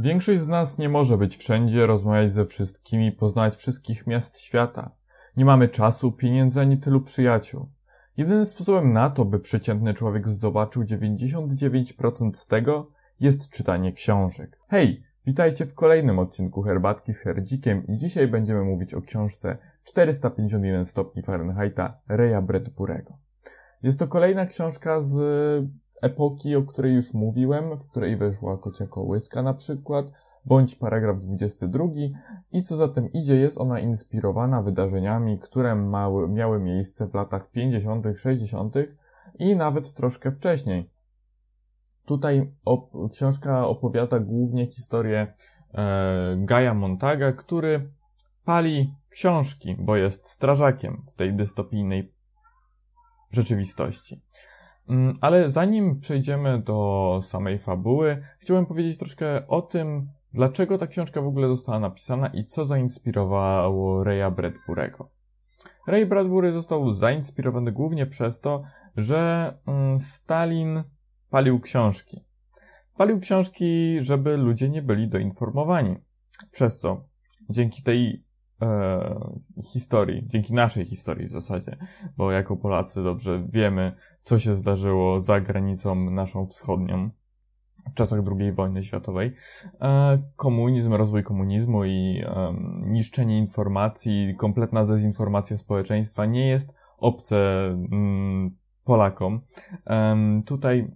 Większość z nas nie może być wszędzie, rozmawiać ze wszystkimi, poznać wszystkich miast świata. Nie mamy czasu, pieniędzy ani tylu przyjaciół. Jedynym sposobem na to, by przeciętny człowiek zobaczył 99% z tego, jest czytanie książek. Hej, witajcie w kolejnym odcinku Herbatki z Herdzikiem i dzisiaj będziemy mówić o książce 451 stopni Fahrenheita Reya Bradburego. Jest to kolejna książka z epoki, o której już mówiłem, w której weszła kocia kołyska na przykład, bądź paragraf 22 i co za tym idzie, jest ona inspirowana wydarzeniami, które mały, miały miejsce w latach 50., 60. i nawet troszkę wcześniej. Tutaj op książka opowiada głównie historię e, Gaja Montaga, który pali książki, bo jest strażakiem w tej dystopijnej rzeczywistości. Mm, ale zanim przejdziemy do samej fabuły, chciałbym powiedzieć troszkę o tym, dlaczego ta książka w ogóle została napisana i co zainspirowało Raya Bradburego. Ray Bradbury został zainspirowany głównie przez to, że mm, Stalin palił książki. Palił książki, żeby ludzie nie byli doinformowani. Przez co dzięki tej e, historii, dzięki naszej historii w zasadzie, bo jako Polacy dobrze wiemy, co się zdarzyło za granicą naszą wschodnią w czasach II wojny światowej. E, komunizm, rozwój komunizmu i e, niszczenie informacji, kompletna dezinformacja społeczeństwa nie jest obce mm, Polakom. E, tutaj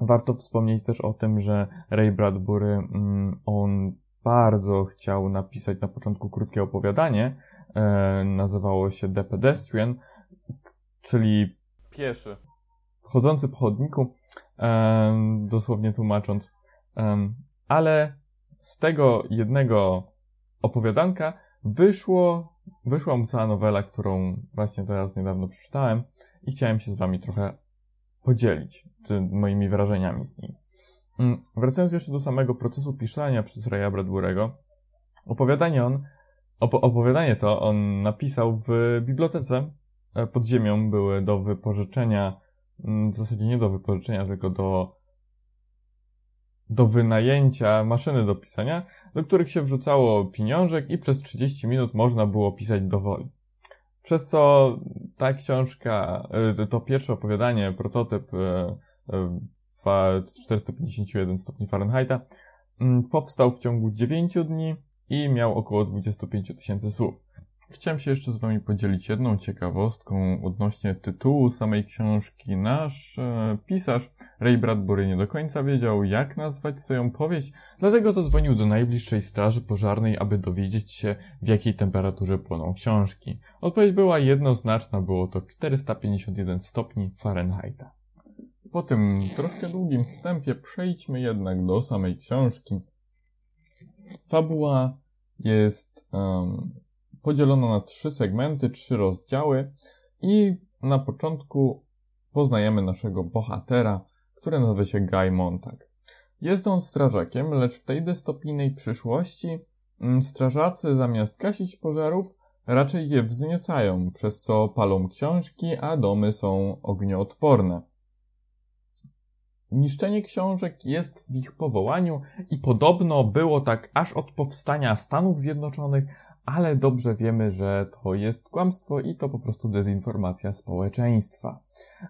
warto wspomnieć też o tym, że Ray Bradbury, mm, on bardzo chciał napisać na początku krótkie opowiadanie. E, nazywało się The Pedestrian, czyli pieszy, chodzący po chodniku, e, dosłownie tłumacząc. E, ale z tego jednego opowiadanka wyszło, wyszła mu cała nowela, którą właśnie teraz niedawno przeczytałem i chciałem się z wami trochę podzielić moimi wrażeniami z niej. Mm, wracając jeszcze do samego procesu pisania przez Raya Bradbury'ego, opowiadanie on, op opowiadanie to on napisał w bibliotece e, pod ziemią, były do wypożyczenia, mm, w zasadzie nie do wypożyczenia, tylko do do wynajęcia maszyny do pisania, do których się wrzucało pieniążek i przez 30 minut można było pisać dowoli. Przez co ta książka, e, to pierwsze opowiadanie, prototyp e, 451 stopni Fahrenheita, mm, powstał w ciągu 9 dni i miał około 25 tysięcy słów. Chciałem się jeszcze z Wami podzielić jedną ciekawostką odnośnie tytułu samej książki. Nasz e, pisarz Ray Bradbury nie do końca wiedział, jak nazwać swoją powieść, dlatego zadzwonił do najbliższej straży pożarnej, aby dowiedzieć się, w jakiej temperaturze płoną książki. Odpowiedź była jednoznaczna, było to 451 stopni Fahrenheita. Po tym troszkę długim wstępie przejdźmy jednak do samej książki. Fabuła jest um, podzielona na trzy segmenty, trzy rozdziały i na początku poznajemy naszego bohatera, który nazywa się Guy Montag. Jest on strażakiem, lecz w tej dystopijnej przyszłości mm, strażacy zamiast gasić pożarów raczej je wzniecają, przez co palą książki, a domy są ognioodporne. Niszczenie książek jest w ich powołaniu i podobno było tak aż od powstania Stanów Zjednoczonych, ale dobrze wiemy, że to jest kłamstwo i to po prostu dezinformacja społeczeństwa.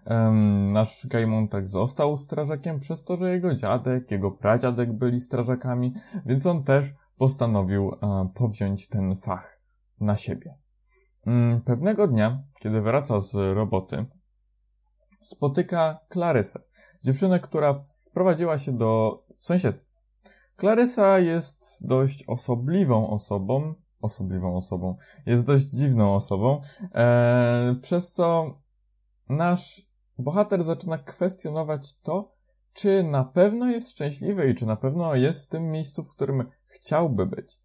Um, nasz Gaimon tak został strażakiem przez to, że jego dziadek, jego pradziadek byli strażakami, więc on też postanowił um, powziąć ten fach na siebie. Um, pewnego dnia, kiedy wracał z roboty, spotyka Klarysę, dziewczynę, która wprowadziła się do sąsiedztwa. Klarysa jest dość osobliwą osobą, osobliwą osobą, jest dość dziwną osobą, e, przez co nasz bohater zaczyna kwestionować to, czy na pewno jest szczęśliwy i czy na pewno jest w tym miejscu, w którym chciałby być.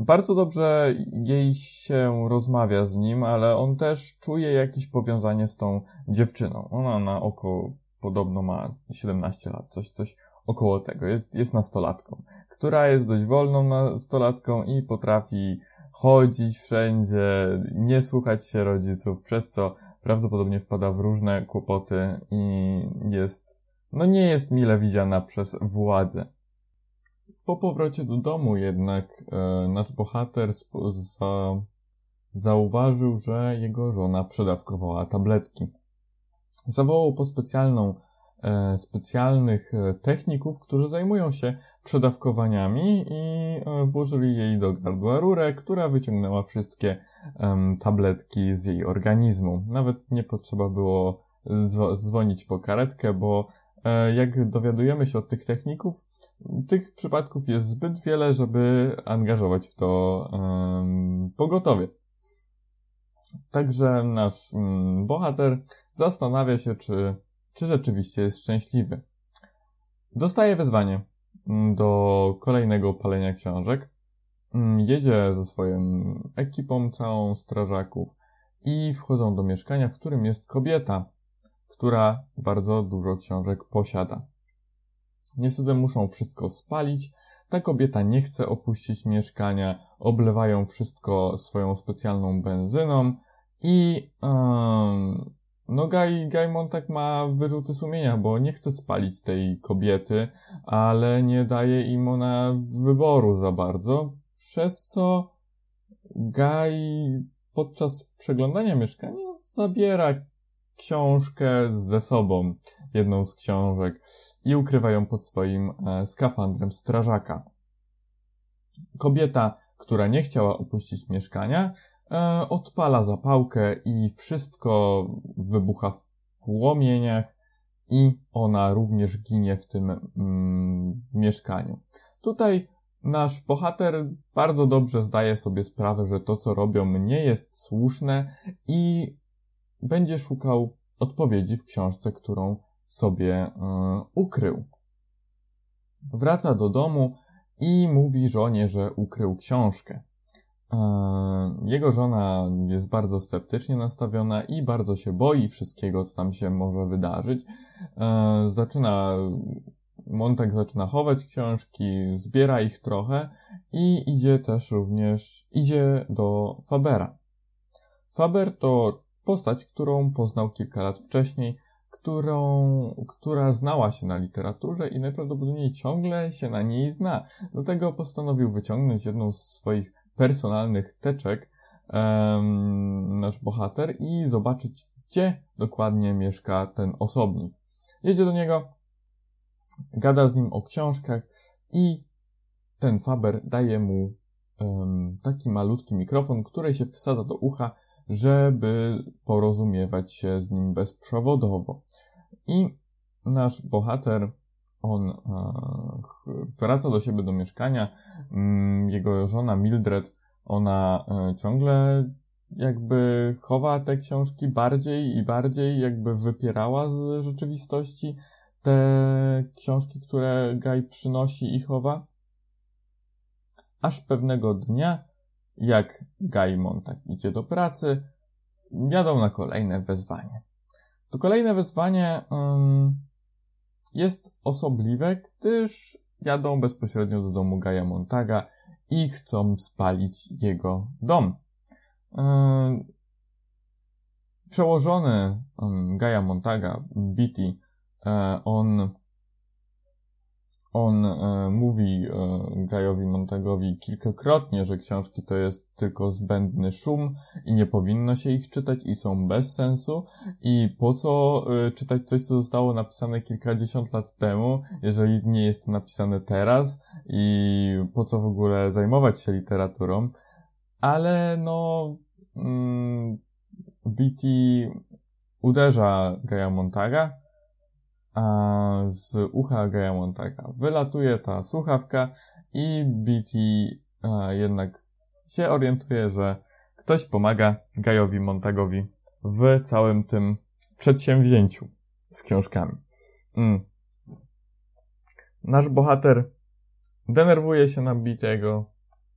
Bardzo dobrze jej się rozmawia z nim, ale on też czuje jakieś powiązanie z tą dziewczyną. Ona na oko podobno ma 17 lat, coś, coś około tego. Jest, jest nastolatką, która jest dość wolną nastolatką i potrafi chodzić wszędzie, nie słuchać się rodziców, przez co prawdopodobnie wpada w różne kłopoty i jest, no nie jest mile widziana przez władzę. Po powrocie do domu jednak e, nasz bohater za, zauważył, że jego żona przedawkowała tabletki. Zawołał po specjalną, e, specjalnych e, techników, którzy zajmują się przedawkowaniami i e, włożyli jej do gardła rurę, która wyciągnęła wszystkie tabletki z jej organizmu. Nawet nie potrzeba było dzwonić po karetkę, bo e, jak dowiadujemy się od tych techników, tych przypadków jest zbyt wiele, żeby angażować w to pogotowie. Także nasz um, bohater zastanawia się, czy, czy rzeczywiście jest szczęśliwy. Dostaje wezwanie mm, do kolejnego palenia książek. Mm, jedzie ze swoją ekipą, całą strażaków i wchodzą do mieszkania, w którym jest kobieta, która bardzo dużo książek posiada. Niestety muszą wszystko spalić. Ta kobieta nie chce opuścić mieszkania, oblewają wszystko swoją specjalną benzyną. I um, no Guy, Guy Montag ma wyrzuty sumienia, bo nie chce spalić tej kobiety, ale nie daje im ona wyboru za bardzo, przez co Guy podczas przeglądania mieszkania zabiera książkę ze sobą, jedną z książek i ukrywa ją pod swoim e, skafandrem strażaka. Kobieta, która nie chciała opuścić mieszkania, e, odpala zapałkę i wszystko wybucha w płomieniach i ona również ginie w tym mm, mieszkaniu. Tutaj nasz bohater bardzo dobrze zdaje sobie sprawę, że to, co robią, nie jest słuszne i będzie szukał odpowiedzi w książce, którą sobie y, ukrył. Wraca do domu i mówi żonie, że ukrył książkę. Y, jego żona jest bardzo sceptycznie nastawiona i bardzo się boi wszystkiego, co tam się może wydarzyć. Y, zaczyna, Montek zaczyna chować książki, zbiera ich trochę i idzie też również, idzie do Fabera. Faber to postać, którą poznał kilka lat wcześniej, którą, która znała się na literaturze i najprawdopodobniej ciągle się na niej zna. Dlatego postanowił wyciągnąć jedną z swoich personalnych teczek, nasz bohater, i zobaczyć, gdzie dokładnie mieszka ten osobnik. Jedzie do niego, gada z nim o książkach i ten Faber daje mu um, taki malutki mikrofon, który się wsadza do ucha żeby porozumiewać się z nim bezprzewodowo. I nasz bohater, on e, wraca do siebie do mieszkania. Mm, jego żona Mildred, ona e, ciągle jakby chowa te książki bardziej i bardziej, jakby wypierała z rzeczywistości te książki, które Guy przynosi i chowa. Aż pewnego dnia jak Guy Montag idzie do pracy, jadą na kolejne wezwanie. To kolejne wezwanie um, jest osobliwe, gdyż jadą bezpośrednio do domu Gaja Montaga i chcą spalić jego dom. Przełożony um, Gaja Montaga, Beatty, on on e, mówi e, Gajowi Montagowi kilkakrotnie, że książki to jest tylko zbędny szum i nie powinno się ich czytać i są bez sensu. I po co e, czytać coś, co zostało napisane kilkadziesiąt lat temu, jeżeli nie jest napisane teraz? I po co w ogóle zajmować się literaturą. Ale no, mm, BT uderza Gaja Montaga, a z ucha Gaia Montaka wylatuje ta słuchawka i BT jednak się orientuje, że ktoś pomaga Gajowi Montagowi w całym tym przedsięwzięciu z książkami. Mm. Nasz bohater denerwuje się na BT'ego.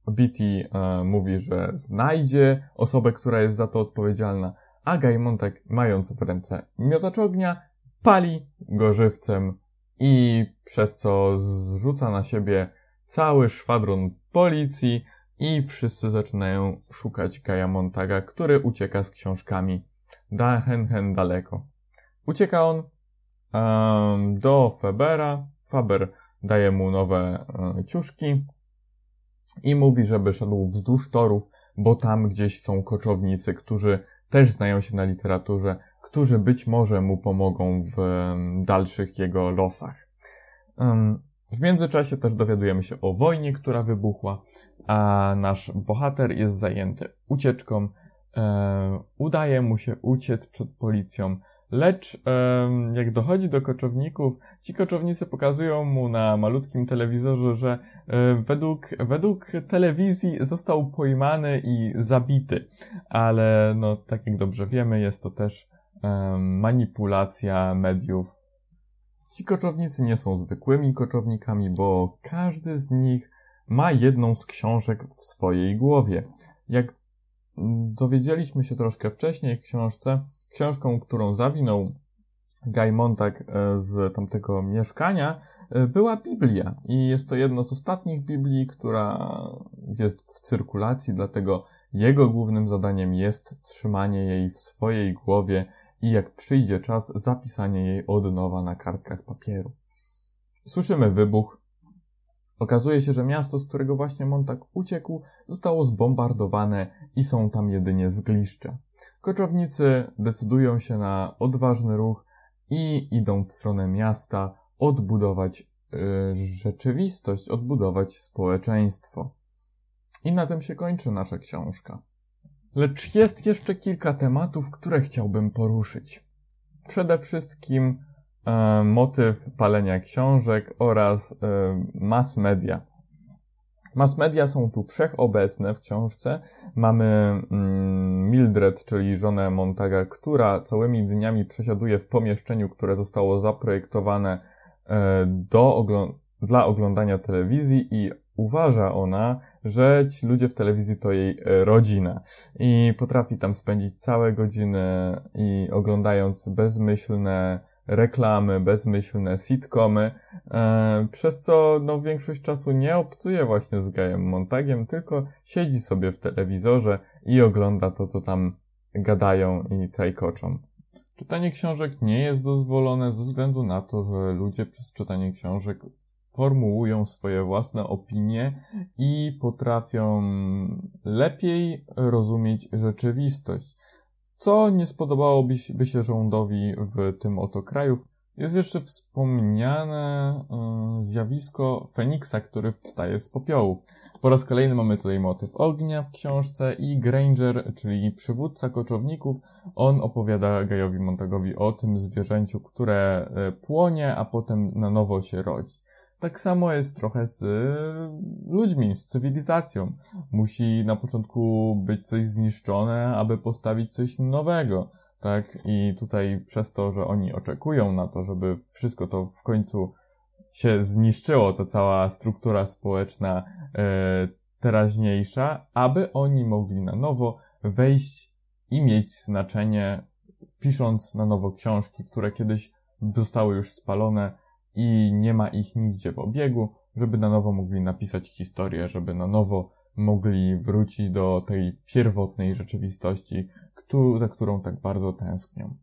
BT e, mówi, że znajdzie osobę, która jest za to odpowiedzialna, a Guy Montag, mając w ręce miotacz ognia, pali go żywcem i przez co zrzuca na siebie cały szwadron policji i wszyscy zaczynają szukać Gaja Montaga, który ucieka z książkami da hen hen daleko. Ucieka on um, do Febera. Faber daje mu nowe e, ciuszki i mówi, żeby szedł wzdłuż torów, bo tam gdzieś są koczownicy, którzy też znają się na literaturze, którzy być może mu pomogą w dalszych jego losach. W międzyczasie też dowiadujemy się o wojnie, która wybuchła, a nasz bohater jest zajęty ucieczką. Udaje mu się uciec przed policją, Lecz jak dochodzi do koczowników, ci koczownicy pokazują mu na malutkim telewizorze, że według, według telewizji został pojmany i zabity. Ale no, tak jak dobrze wiemy, jest to też manipulacja mediów. Ci koczownicy nie są zwykłymi koczownikami, bo każdy z nich ma jedną z książek w swojej głowie. Jak dowiedzieliśmy się troszkę wcześniej w książce, książką, którą zawinął Guy Montag e, z tamtego mieszkania, e, była Biblia. I jest to jedna z ostatnich Biblii, która jest w cyrkulacji, dlatego jego głównym zadaniem jest trzymanie jej w swojej głowie i jak przyjdzie czas, zapisanie jej od nowa na kartkach papieru. Słyszymy wybuch, Okazuje się, że miasto, z którego właśnie Montag uciekł, zostało zbombardowane i są tam jedynie zgliszcza. Koczownicy decydują się na odważny ruch i idą w stronę miasta odbudować yy, rzeczywistość, odbudować społeczeństwo. I na tym się kończy nasza książka. Lecz jest jeszcze kilka tematów, które chciałbym poruszyć. Przede wszystkim E, motyw palenia książek oraz e, mass media. Mass media są tu wszechobecne w książce. Mamy mm, Mildred, czyli żonę Montaga, która całymi dniami przesiaduje w pomieszczeniu, które zostało zaprojektowane e, do dla oglądania telewizji i uważa ona, że ci ludzie w telewizji to jej rodzina i potrafi tam spędzić całe godziny i oglądając bezmyślne reklamy, bezmyślne sitcomy, e, przez co no, większość czasu nie obcuje właśnie z Gajem Montagiem, tylko siedzi sobie w telewizorze i ogląda to, co tam gadają i trajkoczą. Czytanie książek nie jest dozwolone ze względu na to, że ludzie przez czytanie książek formułują swoje własne opinie i potrafią lepiej rozumieć rzeczywistość co nie spodobałoby się rządowi w tym oto kraju. Jest jeszcze wspomniane y, zjawisko Feniksa, który wstaje z popiołów. Po raz kolejny mamy tutaj motyw ognia w książce i Granger, czyli przywódca koczowników, on opowiada Gajowi Montagowi o tym zwierzęciu, które e, płonie, a potem na nowo się rodzi. Tak samo jest trochę z y, ludźmi, z cywilizacją. Musi na początku być coś zniszczone, aby postawić coś nowego. Tak? I tutaj przez to, że oni oczekują na to, żeby wszystko to w końcu się zniszczyło, to cała struktura społeczna e, teraźniejsza, aby oni mogli na nowo wejść i mieć znaczenie, pisząc na nowo książki, które kiedyś zostały już spalone, i nie ma ich nigdzie w obiegu, żeby na nowo mogli napisać historię, żeby na nowo mogli wrócić do tej pierwotnej rzeczywistości, za którą tak bardzo tęsknią.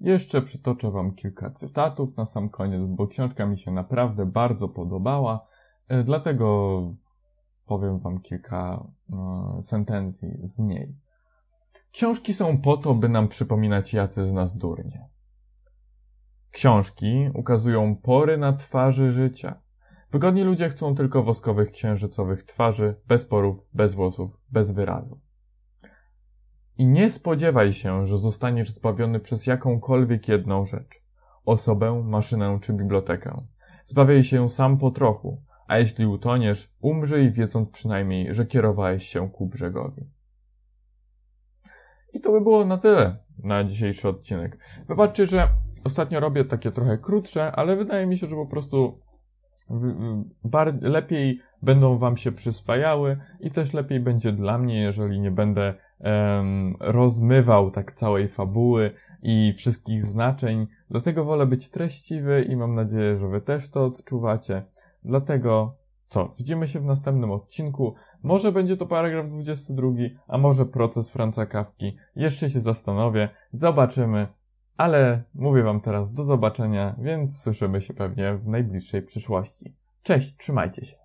Jeszcze przytoczę Wam kilka cytatów na sam koniec, bo książka mi się naprawdę bardzo podobała, e, dlatego powiem Wam kilka e, sentencji z niej. Książki są po to, by nam przypominać, jacy z nas durnie. Książki ukazują pory na twarzy życia. Wygodni ludzie chcą tylko woskowych księżycowych twarzy, bez porów, bez włosów, bez wyrazu. I nie spodziewaj się, że zostaniesz zbawiony przez jakąkolwiek jedną rzecz. Osobę, maszynę czy bibliotekę. Zbawiaj się sam po trochu, a jeśli utoniesz, umrzyj wiedząc przynajmniej, że kierowałeś się ku brzegowi. I to by było na tyle na dzisiejszy odcinek. Wybaczcie, że Ostatnio robię takie trochę krótsze, ale wydaje mi się, że po prostu lepiej będą wam się przyswajały i też lepiej będzie dla mnie, jeżeli nie będę rozmywał tak całej fabuły i wszystkich znaczeń. Dlatego wolę być treściwy i mam nadzieję, że wy też to odczuwacie. Dlatego co? Widzimy się w następnym odcinku. Może będzie to paragraf 22, a może proces Franca Kawki. Jeszcze się zastanowię. Zobaczymy. Ale mówię Wam teraz do zobaczenia, więc słyszymy się pewnie w najbliższej przyszłości. Cześć, trzymajcie się.